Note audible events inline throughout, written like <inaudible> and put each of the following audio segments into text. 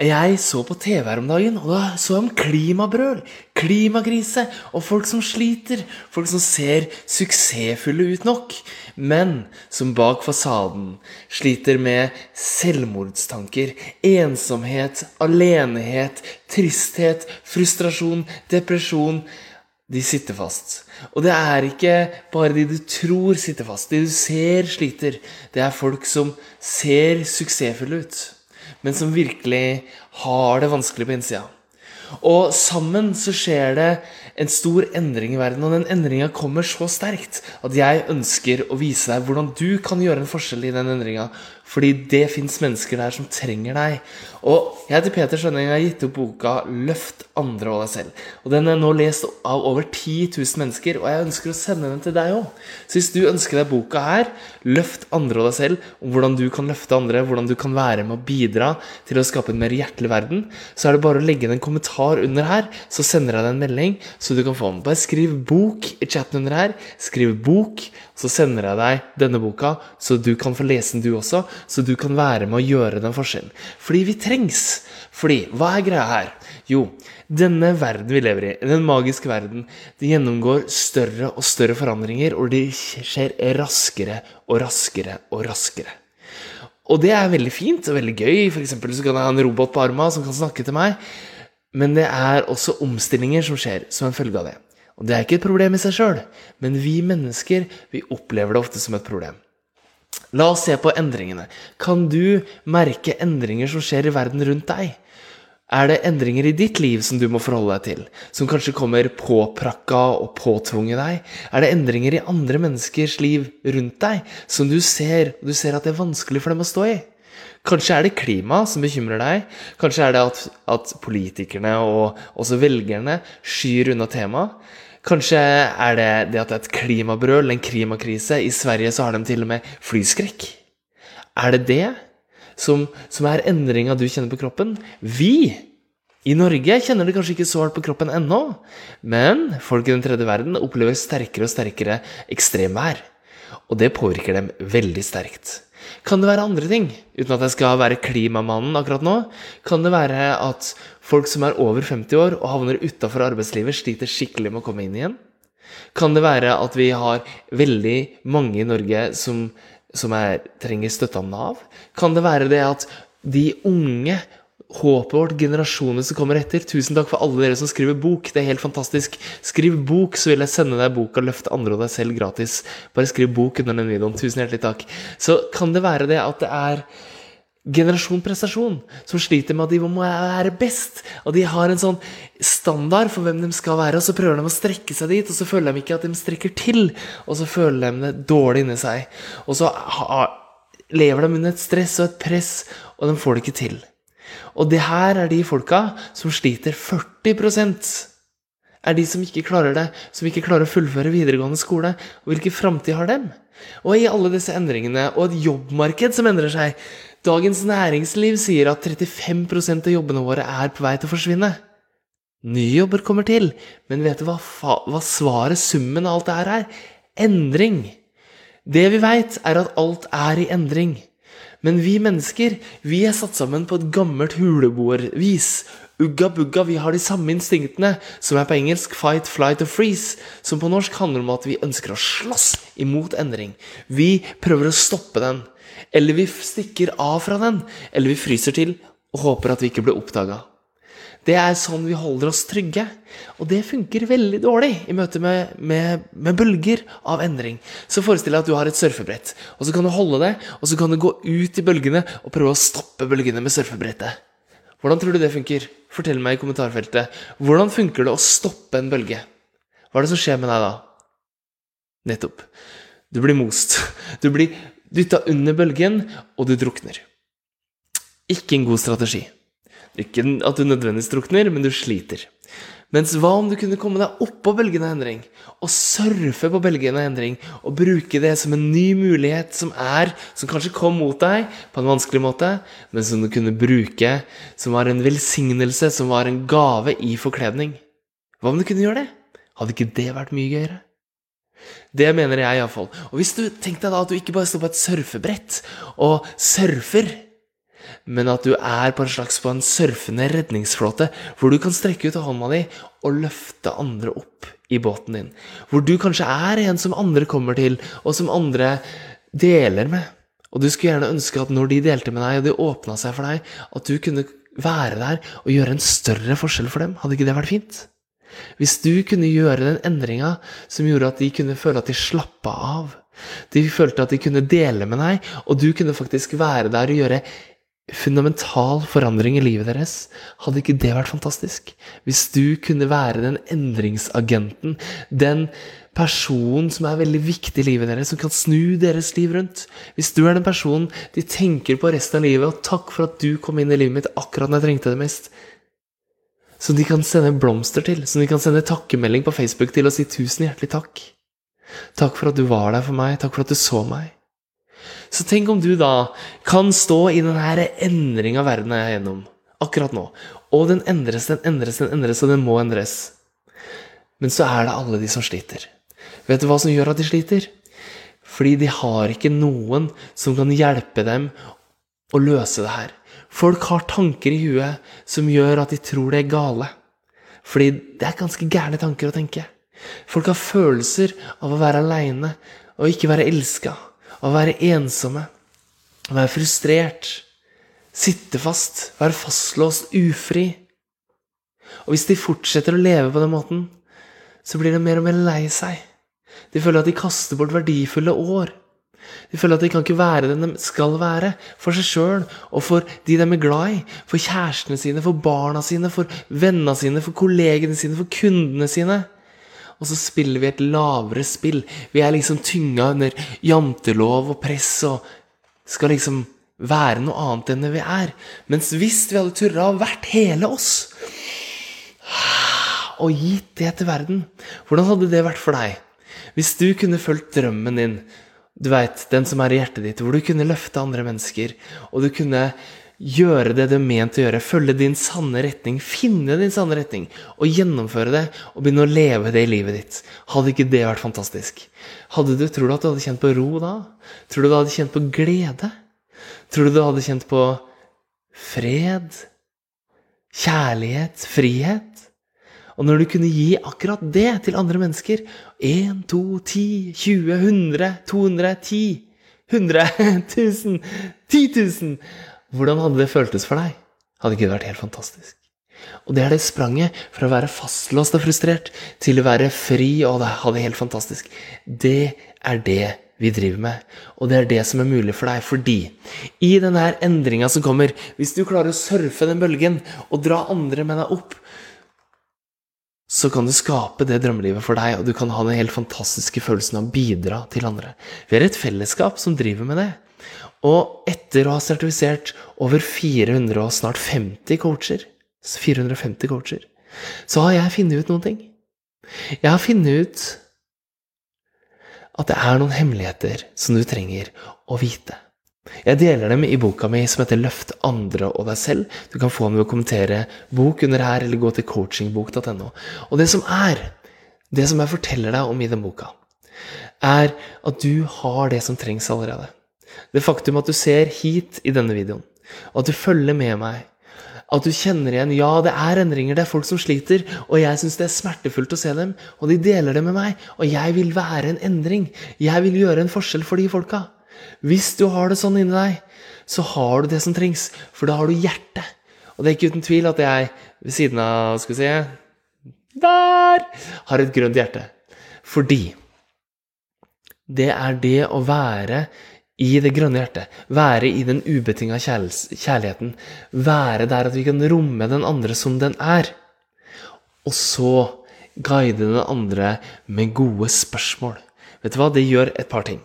Jeg så på TV her om dagen, og da så jeg om klimabrøl, klimakrise og folk som sliter. Folk som ser suksessfulle ut nok, men som bak fasaden sliter med selvmordstanker, ensomhet, alenehet, tristhet, frustrasjon, depresjon. De sitter fast. Og det er ikke bare de du tror sitter fast. De du ser sliter. Det er folk som ser suksessfulle ut men som virkelig har det vanskelig på innsida. Og sammen så skjer det en stor endring i verden, og den endringa kommer så sterkt at jeg ønsker å vise deg hvordan du kan gjøre en forskjell i den endringa. Fordi det fins mennesker der som trenger deg. Og jeg heter Peter Skjønning og har gitt opp boka 'Løft andre og deg selv'. Og Den er nå lest av over 10 000 mennesker, og jeg ønsker å sende den til deg òg. Så hvis du ønsker deg boka her, 'Løft andre og deg selv', om hvordan du kan løfte andre, hvordan du kan være med å bidra til å skape en mer hjertelig verden, så er det bare å legge inn en kommentar under her, så sender jeg deg en melding, så du kan få den. Bare skriv 'bok' i chatten under her. Skriv 'bok', så sender jeg deg denne boka, så du kan få lese den du også så du kan være med å gjøre den forskjellen. Fordi vi trengs. Fordi, hva er greia her? Jo, denne verden vi lever i, den magiske verden, det gjennomgår større og større forandringer, og det skjer raskere og raskere og raskere. Og det er veldig fint og veldig gøy. For eksempel så kan jeg ha en robot på armen som kan snakke til meg. Men det er også omstillinger som skjer som en følge av det. Og det er ikke et problem i seg sjøl, men vi mennesker vi opplever det ofte som et problem. La oss se på endringene. Kan du merke endringer som skjer i verden rundt deg? Er det endringer i ditt liv som du må forholde deg til, som kanskje kommer påprakka og påtvunget deg? Er det endringer i andre menneskers liv rundt deg som du ser, og du ser at det er vanskelig for dem å stå i? Kanskje er det klima som bekymrer deg. Kanskje er det at, at politikerne og også velgerne skyr unna temaet. Kanskje er det det at det er et klimabrøl, en klimakrise. I Sverige så har de til og med flyskrekk. Er det det som, som er endringa du kjenner på kroppen? Vi i Norge kjenner det kanskje ikke så hardt på kroppen ennå, men folk i den tredje verden opplever sterkere og sterkere ekstremvær. Og det påvirker dem veldig sterkt. Kan det være andre ting? Uten at jeg skal være klimamannen akkurat nå, kan det være at folk som er over 50 år og havner utafor arbeidslivet, sliter skikkelig med å komme inn igjen? Kan det være at vi har veldig mange i Norge som, som er, trenger støtte av Nav? Kan det være det at de unge håpet vårt, generasjonene som kommer etter. Tusen takk for alle dere som skriver bok. Det er helt fantastisk. Skriv bok, så vil jeg sende deg boka Løfte andre og deg selv' gratis. Bare skriv bok under den videoen. Tusen hjertelig takk. Så kan det være det at det er generasjon prestasjon som sliter med at de må være best. Og de har en sånn standard for hvem de skal være, og så prøver de å strekke seg dit, og så føler de ikke at de strekker til, og så føler de det dårlig inni seg. Og så lever de under et stress og et press, og de får det ikke til. Og det her er de folka som sliter 40% er de som ikke klarer det, som ikke klarer å fullføre videregående skole. Og hvilken framtid har dem? Og i alle disse endringene, og et jobbmarked som endrer seg Dagens Næringsliv sier at 35% av jobbene våre er på vei til å forsvinne. Nye jobber kommer til, men vet du hva, hva svaret, summen av alt det her er? Endring. Det vi veit, er at alt er i endring. Men vi mennesker, vi er satt sammen på et gammelt huleboervis. Ugga bugga, vi har de samme instinktene, som er på engelsk fight, flight og freeze, som på norsk handler om at vi ønsker å slåss imot endring. Vi prøver å stoppe den. Eller vi stikker av fra den. Eller vi fryser til og håper at vi ikke blir oppdaga. Det er sånn vi holder oss trygge. Og det funker veldig dårlig i møte med, med, med, bølger av endring. Så forestill deg at du har et surfebrett, og så kan du holde det, og så kan du gå ut i bølgene og prøve å stoppe bølgene med surfebrettet. Hvordan tror du det funker? Fortell meg i kommentarfeltet. Hvordan funker det å stoppe en bølge? Hva er det som skjer med deg da? Nettopp. Du blir most. Du blir dytta under bølgen, og du drukner. Ikke en god strategi. Ikke at du nødvendigvis drukner, men du sliter. Mens hva om du kunne komme deg oppå bølgen av endring, og surfe på bølgen av endring, og bruke det som en ny mulighet som er, som kanskje kom mot deg på en vanskelig måte, men som du kunne bruke, som var en velsignelse, som var en gave i forkledning? Hva om du kunne gjøre det? Hadde ikke det vært mye gøyere? Det mener jeg iallfall. Og hvis du tenkte deg da at du ikke bare står på et surfebrett og surfer men at du er på en slags på en surfende redningsflåte, hvor du kan strekke ut hånda di og løfte andre opp i båten din. Hvor du kanskje er en som andre kommer til, og som andre deler med. Og du skulle gjerne ønske at når de delte med deg, og de åpna seg for deg, at du kunne være der og gjøre en større forskjell for dem. Hadde ikke det vært fint? Hvis du kunne gjøre den endringa som gjorde at de kunne føle at de slappa av, de følte at de kunne dele med deg, og du kunne faktisk være der og gjøre fundamental forandring i livet deres. Hadde ikke det vært fantastisk? Hvis du kunne være den endringsagenten, den personen som er veldig viktig i livet deres, som kan snu deres liv rundt. Hvis du er den personen de tenker på resten av livet, og takk for at du kom inn i livet mitt akkurat når jeg trengte det mest. Som de kan sende blomster til, som de kan sende takkemelding på Facebook til og si tusen hjertelig takk. Takk for at du var der for meg, takk for at du så meg. Så tenk om du da kan stå i denne endringa verden er gjennom akkurat nå. Og den endres, den endres, den endres, og den må endres. Men så er det alle de som sliter. Vet du hva som gjør at de sliter? Fordi de har ikke noen som kan hjelpe dem å løse det her. Folk har tanker i huet som gjør at de tror det er gale. Fordi det er ganske gærne tanker å tenke. Folk har følelser av å være aleine og ikke være elska å være ensomme, å være frustrert, sitte fast, være fastlåst, ufri. Og hvis de fortsetter å leve på den måten, så blir de mer og mer lei seg. De føler at de kaster bort verdifulle år. De føler at de kan ikke være den de skal være, for seg sjøl og for de de er glad i, for kjærestene sine, for barna sine, for vennene sine, for kollegene sine, for kundene sine og så spiller vi et lavere spill. Vi er liksom tynga under jantelov og press og skal liksom være noe annet enn det vi er. Mens hvis vi hadde turra å vært hele oss og gitt det til verden, hvordan hadde det vært for deg? Hvis du kunne fulgt drømmen din, du veit, den som er i hjertet ditt, hvor du kunne løfte andre mennesker, og du kunne gjøre det du er ment å gjøre, følge din sanne retning, finne din sanne retning, og gjennomføre det, og begynne å leve det i livet ditt. Hadde ikke det vært fantastisk? Hadde du Tror du at du hadde kjent på ro da? Tror du du hadde kjent på glede? Tror du du hadde kjent på fred? Kjærlighet? Frihet? Og når du kunne gi akkurat det til andre mennesker 1, 2, 10, 20, 100, 200, 10 100 1000, 10 000 hvordan hadde det føltes for deg? Hadde ikke det vært helt fantastisk? Og det er det spranget fra å være fastlåst og frustrert til å være fri og ha det helt fantastisk. Det er det vi driver med, og det er det som er mulig for deg. Fordi i denne endringa som kommer, hvis du klarer å surfe den bølgen og dra andre med deg opp, så kan du skape det drømmelivet for deg, og du kan ha den helt fantastiske følelsen av å bidra til andre. Vi er et fellesskap som driver med det. Og etter å ha sertifisert over 400 og snart 50 coacher, 450 coacher, så har jeg funnet ut noen ting. Jeg har funnet ut at det er noen hemmeligheter som du trenger å vite. Jeg deler dem i boka mi som heter Løft andre og deg selv. Du kan få den ved å kommentere bok under her, eller gå til coachingbok.no. Og det som er, det som jeg forteller deg om i den boka, er at du har det som trengs allerede. Det faktum at du ser hit i denne videoen, og at du følger med meg, at du kjenner igjen Ja, det er endringer, det er folk som sliter, og jeg syns det er smertefullt å se dem, og de deler det med meg, og jeg vil være en endring. Jeg vil gjøre en forskjell for de folka. Hvis du har det sånn inni deg, så har du det som trengs, for da har du hjertet. Og det er ikke uten tvil at jeg ved siden av Skal vi se Der! Har et grønt hjerte. Fordi det er det å være i det grønne hjertet. Være i den ubetinga kjærligheten. Være der at vi kan romme den andre som den er. Og så guide den andre med gode spørsmål. Vet du hva? Det gjør et par ting.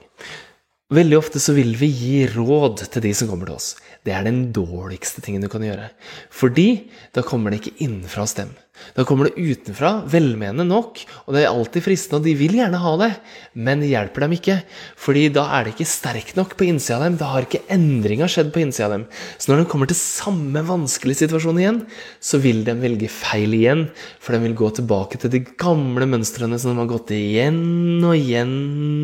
Veldig ofte så vil vi gi råd til de som kommer til oss. Det er den dårligste tingen du kan gjøre. Fordi da kommer det ikke innenfra hos dem. Da kommer det utenfra, velmenende nok, og det er alltid fristende, og de vil gjerne ha det, men det hjelper dem ikke. Fordi da er det ikke sterkt nok på innsida av dem. Da har ikke endringa skjedd på innsida av dem. Så når de kommer til samme vanskelige situasjon igjen, så vil de velge feil igjen. For de vil gå tilbake til de gamle mønstrene som de har gått igjen og igjen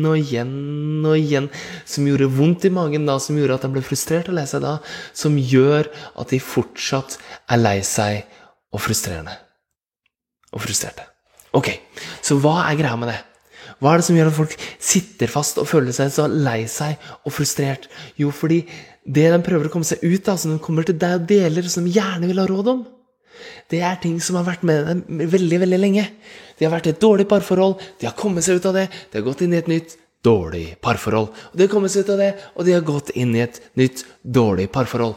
og igjen og igjen. Som gjorde vondt i magen da, som gjorde at de ble frustrert og lei seg da. Som gjør at de fortsatt er lei seg og frustrerende og frustrerte. Ok, så hva er greia med det? Hva er det som gjør at folk sitter fast og føler seg så lei seg og frustrert? Jo, fordi det de prøver å komme seg ut av, som de kommer til deg og deler, som de gjerne vil ha råd om, det er ting som har vært med dem veldig, veldig lenge. De har vært i et dårlig parforhold, de har kommet seg ut av det, de har gått inn i et nytt dårlig parforhold. Og de har kommet seg ut av det, og de har gått inn i et nytt dårlig parforhold.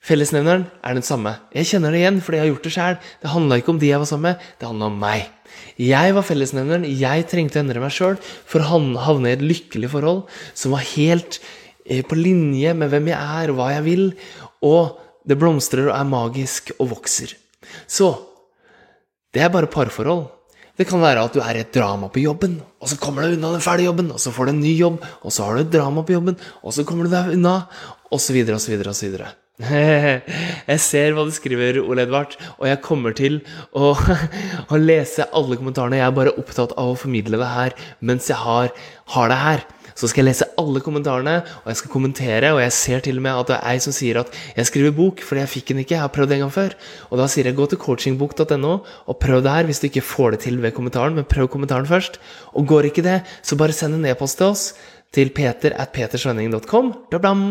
Fellesnevneren er den samme. Jeg kjenner det igjen, fordi jeg har gjort det sjøl. Det handla ikke om de jeg var sammen med, det handla om meg. Jeg var fellesnevneren. Jeg trengte å endre meg sjøl for å havne i et lykkelig forhold som var helt eh, på linje med hvem jeg er, og hva jeg vil. Og det blomstrer og er magisk og vokser. Så det er bare parforhold. Det kan være at du er i et drama på jobben, og så kommer du unna den fæle jobben, og så får du en ny jobb, og så har du et drama på jobben, og så kommer du deg unna, osv., osv., osv. <laughs> Jeg ser hva du skriver, Ole Edvard, og jeg kommer til å, <laughs> å, lese alle kommentarene. Jeg er bare opptatt av å formidle det her mens jeg har, har, det her. Så skal jeg lese alle kommentarene, og jeg skal kommentere. Og jeg ser til og med at det er ei som sier at jeg skriver bok fordi jeg fikk den ikke. Jeg har prøvd en gang før. Og da sier jeg gå til coachingbok.no og prøv det her hvis du ikke får det til ved kommentaren. Men prøv kommentaren først. Og går ikke det, så bare send en e-post til oss til peter at petersvenning.com,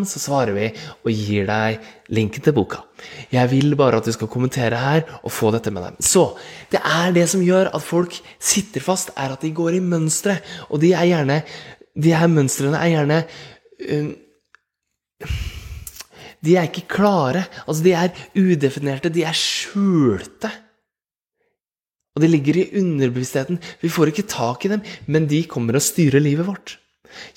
så svarer vi og gir deg linken til boka. Jeg vil bare at du skal kommentere her og få dette med deg. Så det er det som gjør at folk sitter fast, er at de går i mønstre. Og de er gjerne De her mønstrene er gjerne um, De er ikke klare. Altså, de er udefinerte. De er skjulte. Og de ligger i underbevisstheten. Vi får ikke tak i dem, men de kommer og styrer livet vårt.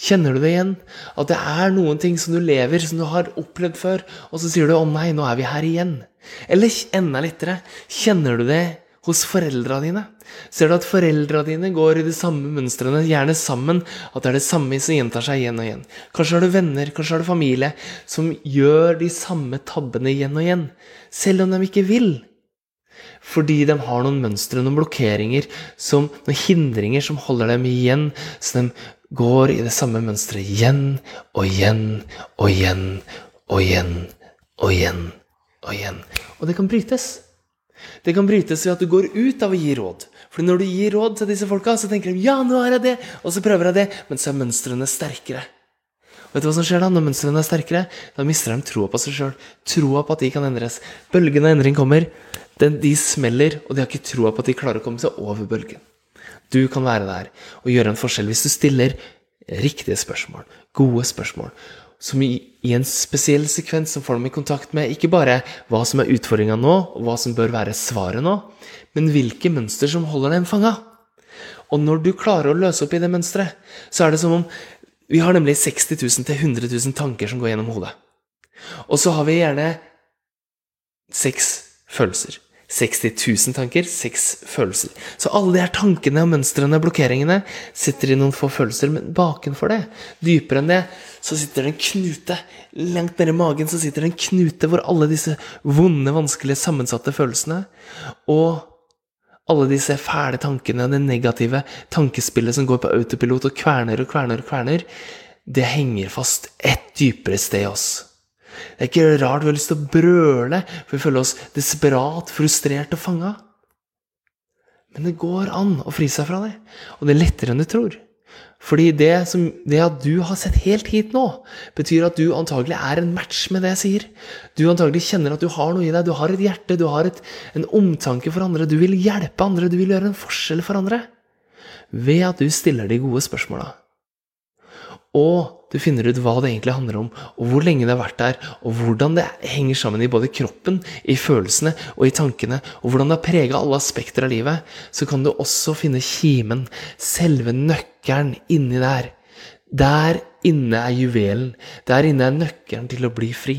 Kjenner du det igjen? At det er noen ting som du lever, som du har opplevd før, og så sier du 'Å nei, nå er vi her igjen'. Eller enda lettere, kjenner du det hos foreldra dine? Ser du at foreldra dine går i de samme mønstrene, gjerne sammen? At det er det samme som gjentar seg igjen og igjen? Kanskje har du venner, kanskje har du familie som gjør de samme tabbene igjen og igjen, selv om de ikke vil. Fordi de har noen mønstre, noen blokkeringer, som, noen hindringer som holder dem igjen, så de går i det samme mønsteret igjen og igjen og igjen og igjen og igjen og igjen. Og det kan brytes. Det kan brytes ved at du går ut av å gi råd. For når du gir råd til disse folka, så tenker de 'ja, nå har jeg det', og så prøver jeg det, men så er mønstrene sterkere. Og vet du hva som skjer da? Når mønstrene er sterkere, da mister de troa på seg sjøl. Troa på at de kan endres. Bølgen av endring kommer. De smeller, og de har ikke troa på at de klarer å komme seg over bølgen. Du kan være der og gjøre en forskjell hvis du stiller riktige spørsmål, gode spørsmål, som i, i en spesiell sekvens som får dem i kontakt med ikke bare hva som er utfordringa nå, og hva som bør være svaret nå, men hvilke mønster som holder dem fanga. Og når du klarer å løse opp i det mønsteret, så er det som om Vi har nemlig 60 000 til 100 000 tanker som går gjennom hodet. Og så har vi gjerne seks følelser. 60 000 tanker, seks følelser. Så alle de her tankene og mønstrene og blokkeringene sitter i noen få følelser, men bakenfor det, dypere enn det, så sitter det en knute. Langt nede i magen så sitter det en knute hvor alle disse vonde, vanskelige, sammensatte følelsene og alle disse fæle tankene, det negative tankespillet som går på autopilot og kverner og kverner og kverner, det henger fast et dypere sted i oss. Det er ikke rart vi har lyst til å brøle, for vi føler oss desperat, frustrert og fanga. Men det går an å fri seg fra det, og det er lettere enn du tror. Fordi det, som, det, at du har sett helt hit nå, betyr at du antagelig er en match med det jeg sier. Du antagelig kjenner at du har noe i deg, du har et hjerte, du har et, en omtanke for andre, du vil hjelpe andre, du vil gjøre en forskjell for andre. Ved at du stiller de gode spørsmåla. Og du finner ut hva det egentlig handler om, og hvor lenge det har vært der, og hvordan det henger sammen i både kroppen, i følelsene og i tankene, og hvordan det har prega alle aspekter av livet, så kan du også finne kimen, selve nøkkelen, inni der. Der inne er juvelen. Der inne er nøkkelen til å bli fri.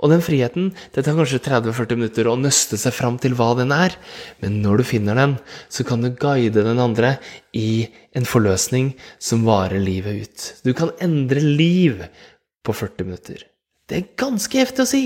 Og den friheten det tar kanskje 30-40 minutter å nøste seg fram til hva den er, men når du finner den, så kan du guide den andre i en forløsning som varer livet ut. Du kan endre liv på 40 minutter. Det er ganske heftig å si!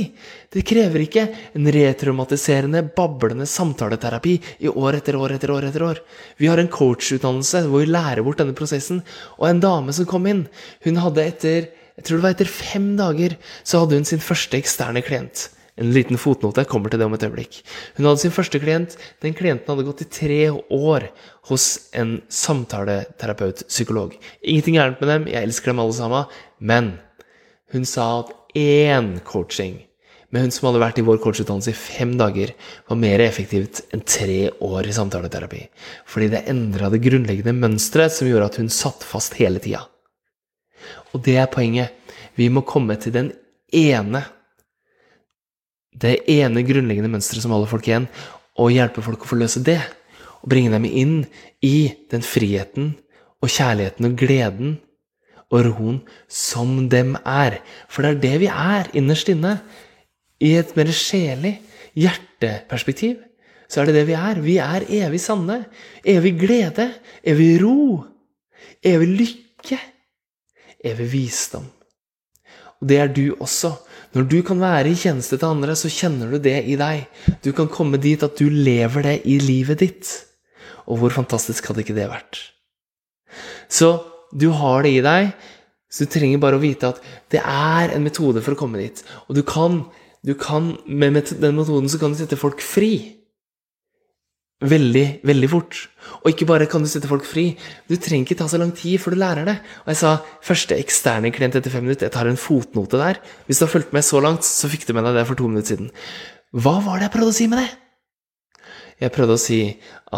Det krever ikke en retraumatiserende, bablende samtaleterapi i år etter år etter år. etter år. Vi har en coachutdannelse hvor vi lærer bort denne prosessen. Og en dame som kom inn, hun hadde etter jeg tror det var etter fem dager så hadde hun sin første eksterne klient. En liten fotnote, jeg kommer til det om et øyeblikk. Hun hadde sin første klient. Den klienten hadde gått i tre år hos en samtaleterapeut, psykolog. Ingenting gærent med dem, jeg elsker dem alle sammen, men hun sa at én coaching med hun som hadde vært i vår coachutdannelse i fem dager, var mer effektivt enn tre år i samtaleterapi. Fordi det endra det grunnleggende mønsteret som gjorde at hun satt fast hele tida. Og det er poenget. Vi må komme til den ene Det ene grunnleggende mønsteret som holder folk igjen, og hjelpe folk å forløse det. Og bringe dem inn i den friheten og kjærligheten og gleden og roen som dem er. For det er det vi er innerst inne. I et mer sjelig hjerteperspektiv så er det det vi er. Vi er evig sanne. Evig glede. Evig ro. Evig lykke. Evig visdom. Og det er du også. Når du kan være i tjeneste til andre, så kjenner du det i deg. Du kan komme dit at du lever det i livet ditt. Og hvor fantastisk hadde ikke det vært? Så du har det i deg, så du trenger bare å vite at det er en metode for å komme dit. Og du kan, du kan med den metoden så kan du sette folk fri. Veldig, veldig fort. Og ikke bare kan du sette folk fri, du trenger ikke ta så lang tid før du lærer det. Og jeg sa første eksterne klient etter fem minutter. Jeg tar en fotnote der. Hvis du har fulgt med så langt, så fikk du med deg det for to minutter siden. Hva var det jeg prøvde å si med det? Jeg prøvde å si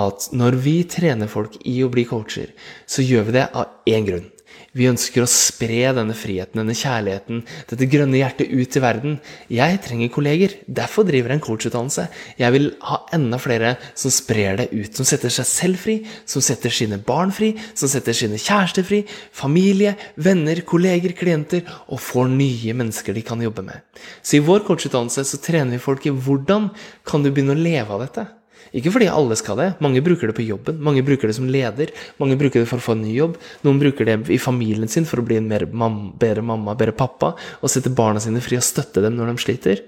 at når vi trener folk i å bli coacher, så gjør vi det av én grunn. Vi ønsker å spre denne friheten, denne kjærligheten, dette grønne hjertet ut i verden. Jeg trenger kolleger. Derfor driver jeg en coachutdannelse. Jeg vil ha enda flere som sprer det ut. Som setter seg selv fri, som setter sine barn fri, som setter sine kjærester fri. Familie, venner, kolleger, klienter. Og får nye mennesker de kan jobbe med. Så i vår coachutdannelse så trener vi folk i hvordan kan du begynne å leve av dette. Ikke fordi alle skal det. Mange bruker det på jobben. Mange bruker det som leder. Mange bruker det for å få en ny jobb. Noen bruker det i familien sin for å bli en mer mam bedre mamma, bedre pappa, og sette barna sine fri og støtte dem når de sliter.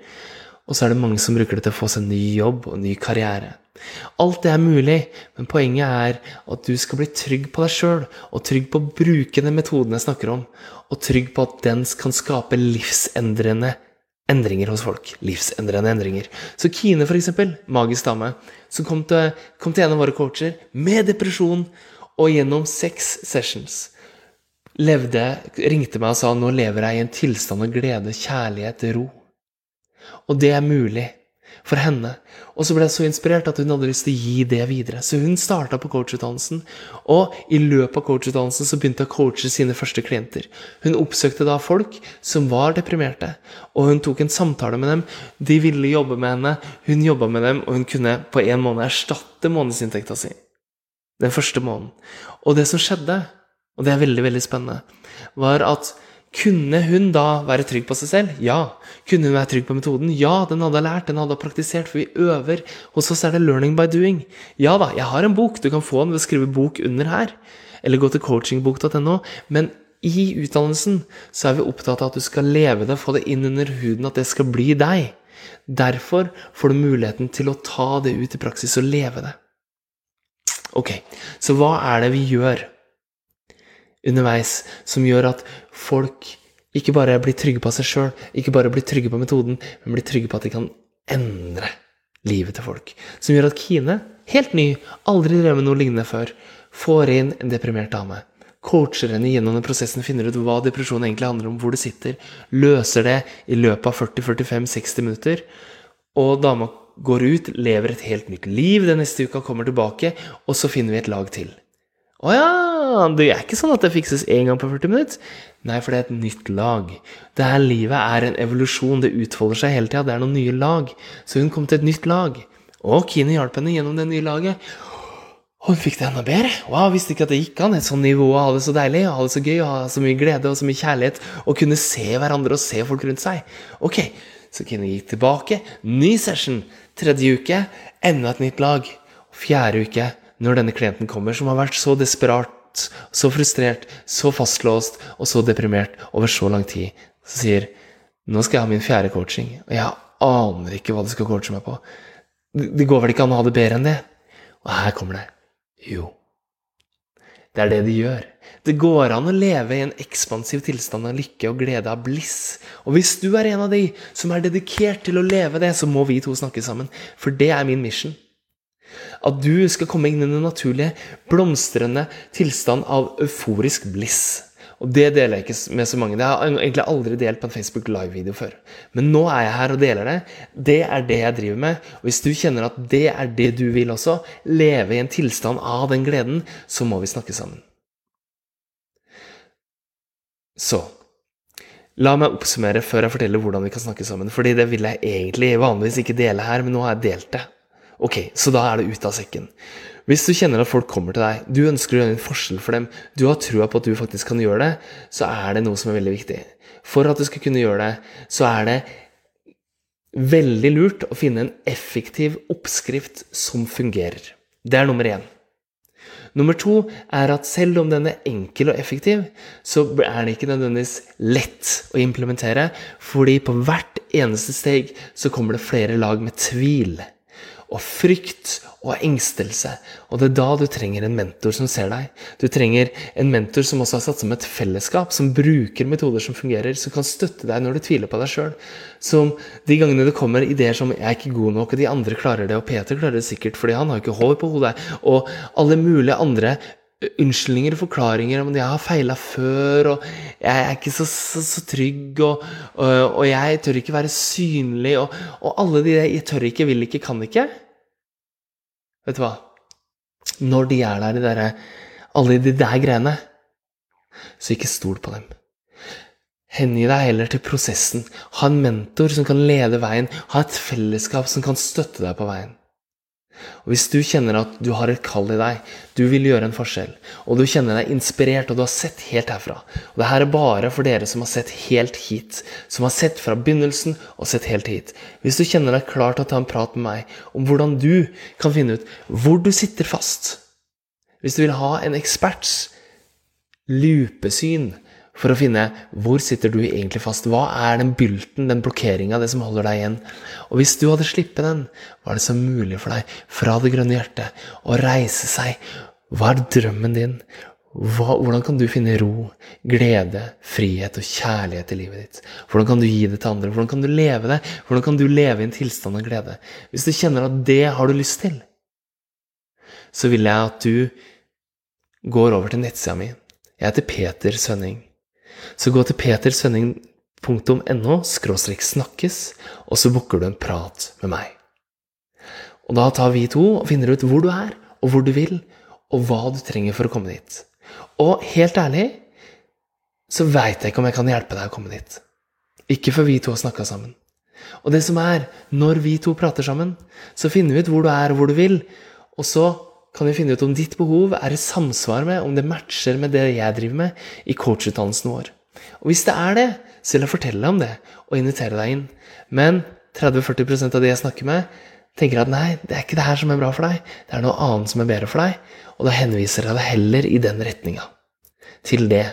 Og så er det mange som bruker det til å få seg en ny jobb og en ny karriere. Alt det er mulig, men poenget er at du skal bli trygg på deg sjøl, og trygg på å bruke den metoden jeg snakker om, og trygg på at den kan skape livsendrende endringer hos folk. Livsendrende endringer. Så Kine, eksempel, magisk dame, som kom til, kom til en av våre coacher med depresjon, og gjennom seks sessions levde, ringte meg og sa nå lever jeg i en tilstand av glede, kjærlighet, ro. Og det er mulig for henne. Og så ble jeg så inspirert at hun hadde lyst til å gi det videre. Så hun starta på coachutdannelsen, og i løpet av coachutdannelsen så begynte hun å coache sine første klienter. Hun oppsøkte da folk som var deprimerte, og hun tok en samtale med dem. De ville jobbe med henne, hun jobba med dem, og hun kunne på en måned erstatte månedsinntekta si. Den første måneden. Og det som skjedde, og det er veldig, veldig spennende, var at kunne hun da være trygg på seg selv? Ja. Kunne hun være trygg på metoden? Ja, den hadde lært, den hadde praktisert, for vi øver. Hos oss er det 'learning by doing'. Ja da, jeg har en bok, du kan få den ved å skrive bok under her. Eller gå til coachingbok.no. Men i utdannelsen så er vi opptatt av at du skal leve det, få det inn under huden, at det skal bli deg. Derfor får du muligheten til å ta det ut i praksis og leve det. Ok, så hva er det vi gjør? Underveis som gjør at folk ikke bare blir trygge på seg sjøl, ikke bare blir trygge på metoden, men blir trygge på at de kan endre livet til folk. Som gjør at Kine, helt ny, aldri drevet med noe lignende før, får inn en deprimert dame. Coacher henne gjennom den prosessen, finner ut hva depresjon egentlig handler om, hvor det sitter, løser det i løpet av 40-45-60 minutter, og dama går ut, lever et helt nytt liv den neste uka, kommer tilbake, og så finner vi et lag til. Å ja, det er ikke sånn at det fikses én gang på 40 minutter. Nei, for det er et nytt lag. Det her livet er en evolusjon. Det utfolder seg hele tida. Det er noen nye lag. Så hun kom til et nytt lag. Og Kine hjalp henne gjennom det nye laget. Og hun fikk det enda bedre. Wow, visste ikke at det gikk an. Et sånt nivå, å ha det så deilig, ha det så gøy, ha så mye glede og så mye kjærlighet. Og kunne se hverandre og se folk rundt seg. Ok, så Kine gikk tilbake. Ny session. Tredje uke, enda et nytt lag. Fjerde uke, når denne klienten kommer, som har vært så desperat, så frustrert, så fastlåst og så deprimert over så lang tid, så sier nå skal jeg ha min fjerde coaching, og jeg aner ikke hva du skal coache meg på. Det går vel ikke an å ha det bedre enn det? Og her kommer det. Jo. Det er det de gjør. Det går an å leve i en ekspansiv tilstand av lykke og glede av bliss. Og hvis du er en av de som er dedikert til å leve det, så må vi to snakke sammen. For det er min mission. At du skal komme inn i den naturlige, blomstrende tilstand av euforisk bliss. Og det deler jeg ikke med så mange. Det har jeg egentlig aldri delt på en Facebook Live-video før. Men nå er jeg her og deler det. Det er det jeg driver med. Og hvis du kjenner at det er det du vil også, leve i en tilstand av den gleden, så må vi snakke sammen. Så La meg oppsummere før jeg forteller hvordan vi kan snakke sammen. Fordi det vil jeg egentlig vanligvis ikke dele her, men nå har jeg delt det. Ok, så da er det ut av sekken. Hvis du kjenner at folk kommer til deg, du ønsker å gjøre en forskjell for dem, du har trua på at du faktisk kan gjøre det, så er det noe som er veldig viktig. For at du skal kunne gjøre det, så er det veldig lurt å finne en effektiv oppskrift som fungerer. Det er nummer én. Nummer to er at selv om den er enkel og effektiv, så er den ikke nødvendigvis lett å implementere, fordi på hvert eneste steg så kommer det flere lag med tvil og frykt og engstelse. Og det er da du trenger en mentor som ser deg. Du trenger en mentor som også har satt som et fellesskap, som bruker metoder som fungerer, som kan støtte deg når du tviler på deg sjøl. Som de gangene det kommer ideer som 'jeg er ikke god nok', og de andre klarer det, og Peter klarer det sikkert fordi han har ikke hår på hodet, og alle mulige andre unnskyldninger og forklaringer om at jeg har feila før, og jeg er ikke så, så, så trygg, og, og, og, jeg tør ikke være synlig, og, og alle de der 'jeg tør ikke, vil ikke, kan ikke'. Vet du hva? Når de er der, de der, alle de der greiene, så ikke stol på dem. Hengi deg heller til prosessen. Ha en mentor som kan lede veien. Ha et fellesskap som kan støtte deg på veien. Og Hvis du kjenner at du har et kall i deg, du vil gjøre en forskjell, og du kjenner deg inspirert, og du har sett helt herfra Og det her er bare for dere som har sett helt hit, som har sett fra begynnelsen og sett helt hit. Hvis du kjenner deg klar til å ta en prat med meg om hvordan du kan finne ut hvor du sitter fast Hvis du vil ha en eksperts lupesyn for å finne hvor sitter du egentlig fast. Hva er den bylten, den blokkeringa, det som holder deg igjen? Og hvis du hadde sluppet den, var det så mulig for deg, fra det grønne hjertet, å reise seg? Hva er drømmen din? Hva, hvordan kan du finne ro, glede, frihet og kjærlighet i livet ditt? Hvordan kan du gi det til andre? Hvordan kan du leve det? Hvordan kan du leve i en tilstand av glede? Hvis du kjenner at det har du lyst til, så vil jeg at du går over til nettsida mi. Jeg heter Peter Sønning. Så gå til petersønning.no snakkes, og så booker du en prat med meg. Og da tar vi to og finner ut hvor du er, og hvor du vil, og hva du trenger for å komme dit. Og helt ærlig så veit jeg ikke om jeg kan hjelpe deg å komme dit. Ikke før vi to har snakka sammen. Og det som er, når vi to prater sammen, så finner vi ut hvor du er, og hvor du vil, og så kan vi finne ut om ditt behov er i samsvar med, om det matcher med det jeg driver med i coachutdannelsen vår. Og hvis det er det, så vil jeg fortelle deg om det og invitere deg inn. Men 30-40 av de jeg snakker med, tenker at nei, det er ikke det her som er bra for deg, det er noe annet som er bedre for deg, og da henviser jeg deg heller i den retninga. Til det.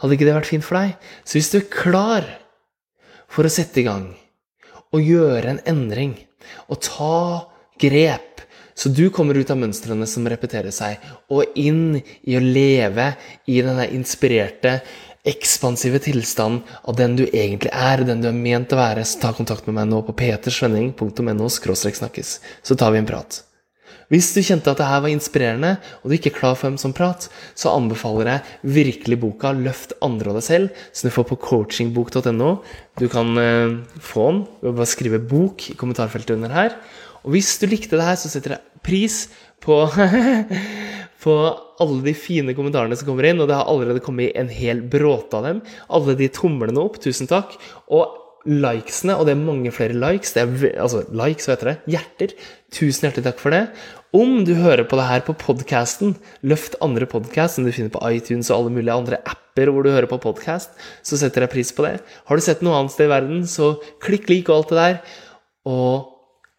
Hadde ikke det vært fint for deg? Så hvis du er klar for å sette i gang og gjøre en endring og ta grep så du kommer ut av mønstrene som repeterer seg, og inn i å leve i denne inspirerte, ekspansive tilstanden av den du egentlig er, den du er ment å være. Så ta kontakt med meg nå på petersvenning.no snakkes, så tar vi en prat. Hvis du kjente at det her var inspirerende, og du ikke er klar for en sånn prat, så anbefaler jeg virkelig boka 'Løft andre og deg selv', som du får på coachingbok.no. Du kan uh, få den ved å bare skrive 'bok' i kommentarfeltet under her. Og hvis du likte det her, så setter jeg pris på, <laughs> på alle de fine kommentarene som kommer inn, og det har allerede kommet en hel bråte av dem. Alle de tomlene opp, tusen takk. Og likesene, og det er mange flere likes. Det er, altså likes, hva heter det? Hjerter. Tusen hjertelig takk for det. Om du hører på det her på podcasten, løft andre podkast som du finner på iTunes og alle mulige andre apper hvor du hører på podcast, så setter jeg pris på det. Har du sett noe annet sted i verden, så klikk lik og alt det der. Og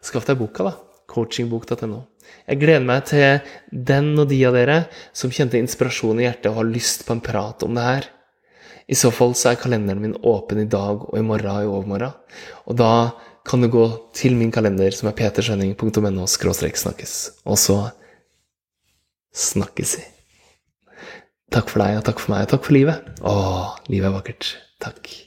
skaff deg boka, da. Coachingbok.no. Jeg gleder meg til den og de av dere som kjente inspirasjon i hjertet og har lyst på en prat om det her. I så fall så er kalenderen min åpen i dag og i morgen og i overmorgen. Og da kan du gå til min kalender, som er peterskjønning.no snakkes. Og så snakkes vi. Takk for deg, og takk for meg, og takk for livet. Å, livet er vakkert. Takk.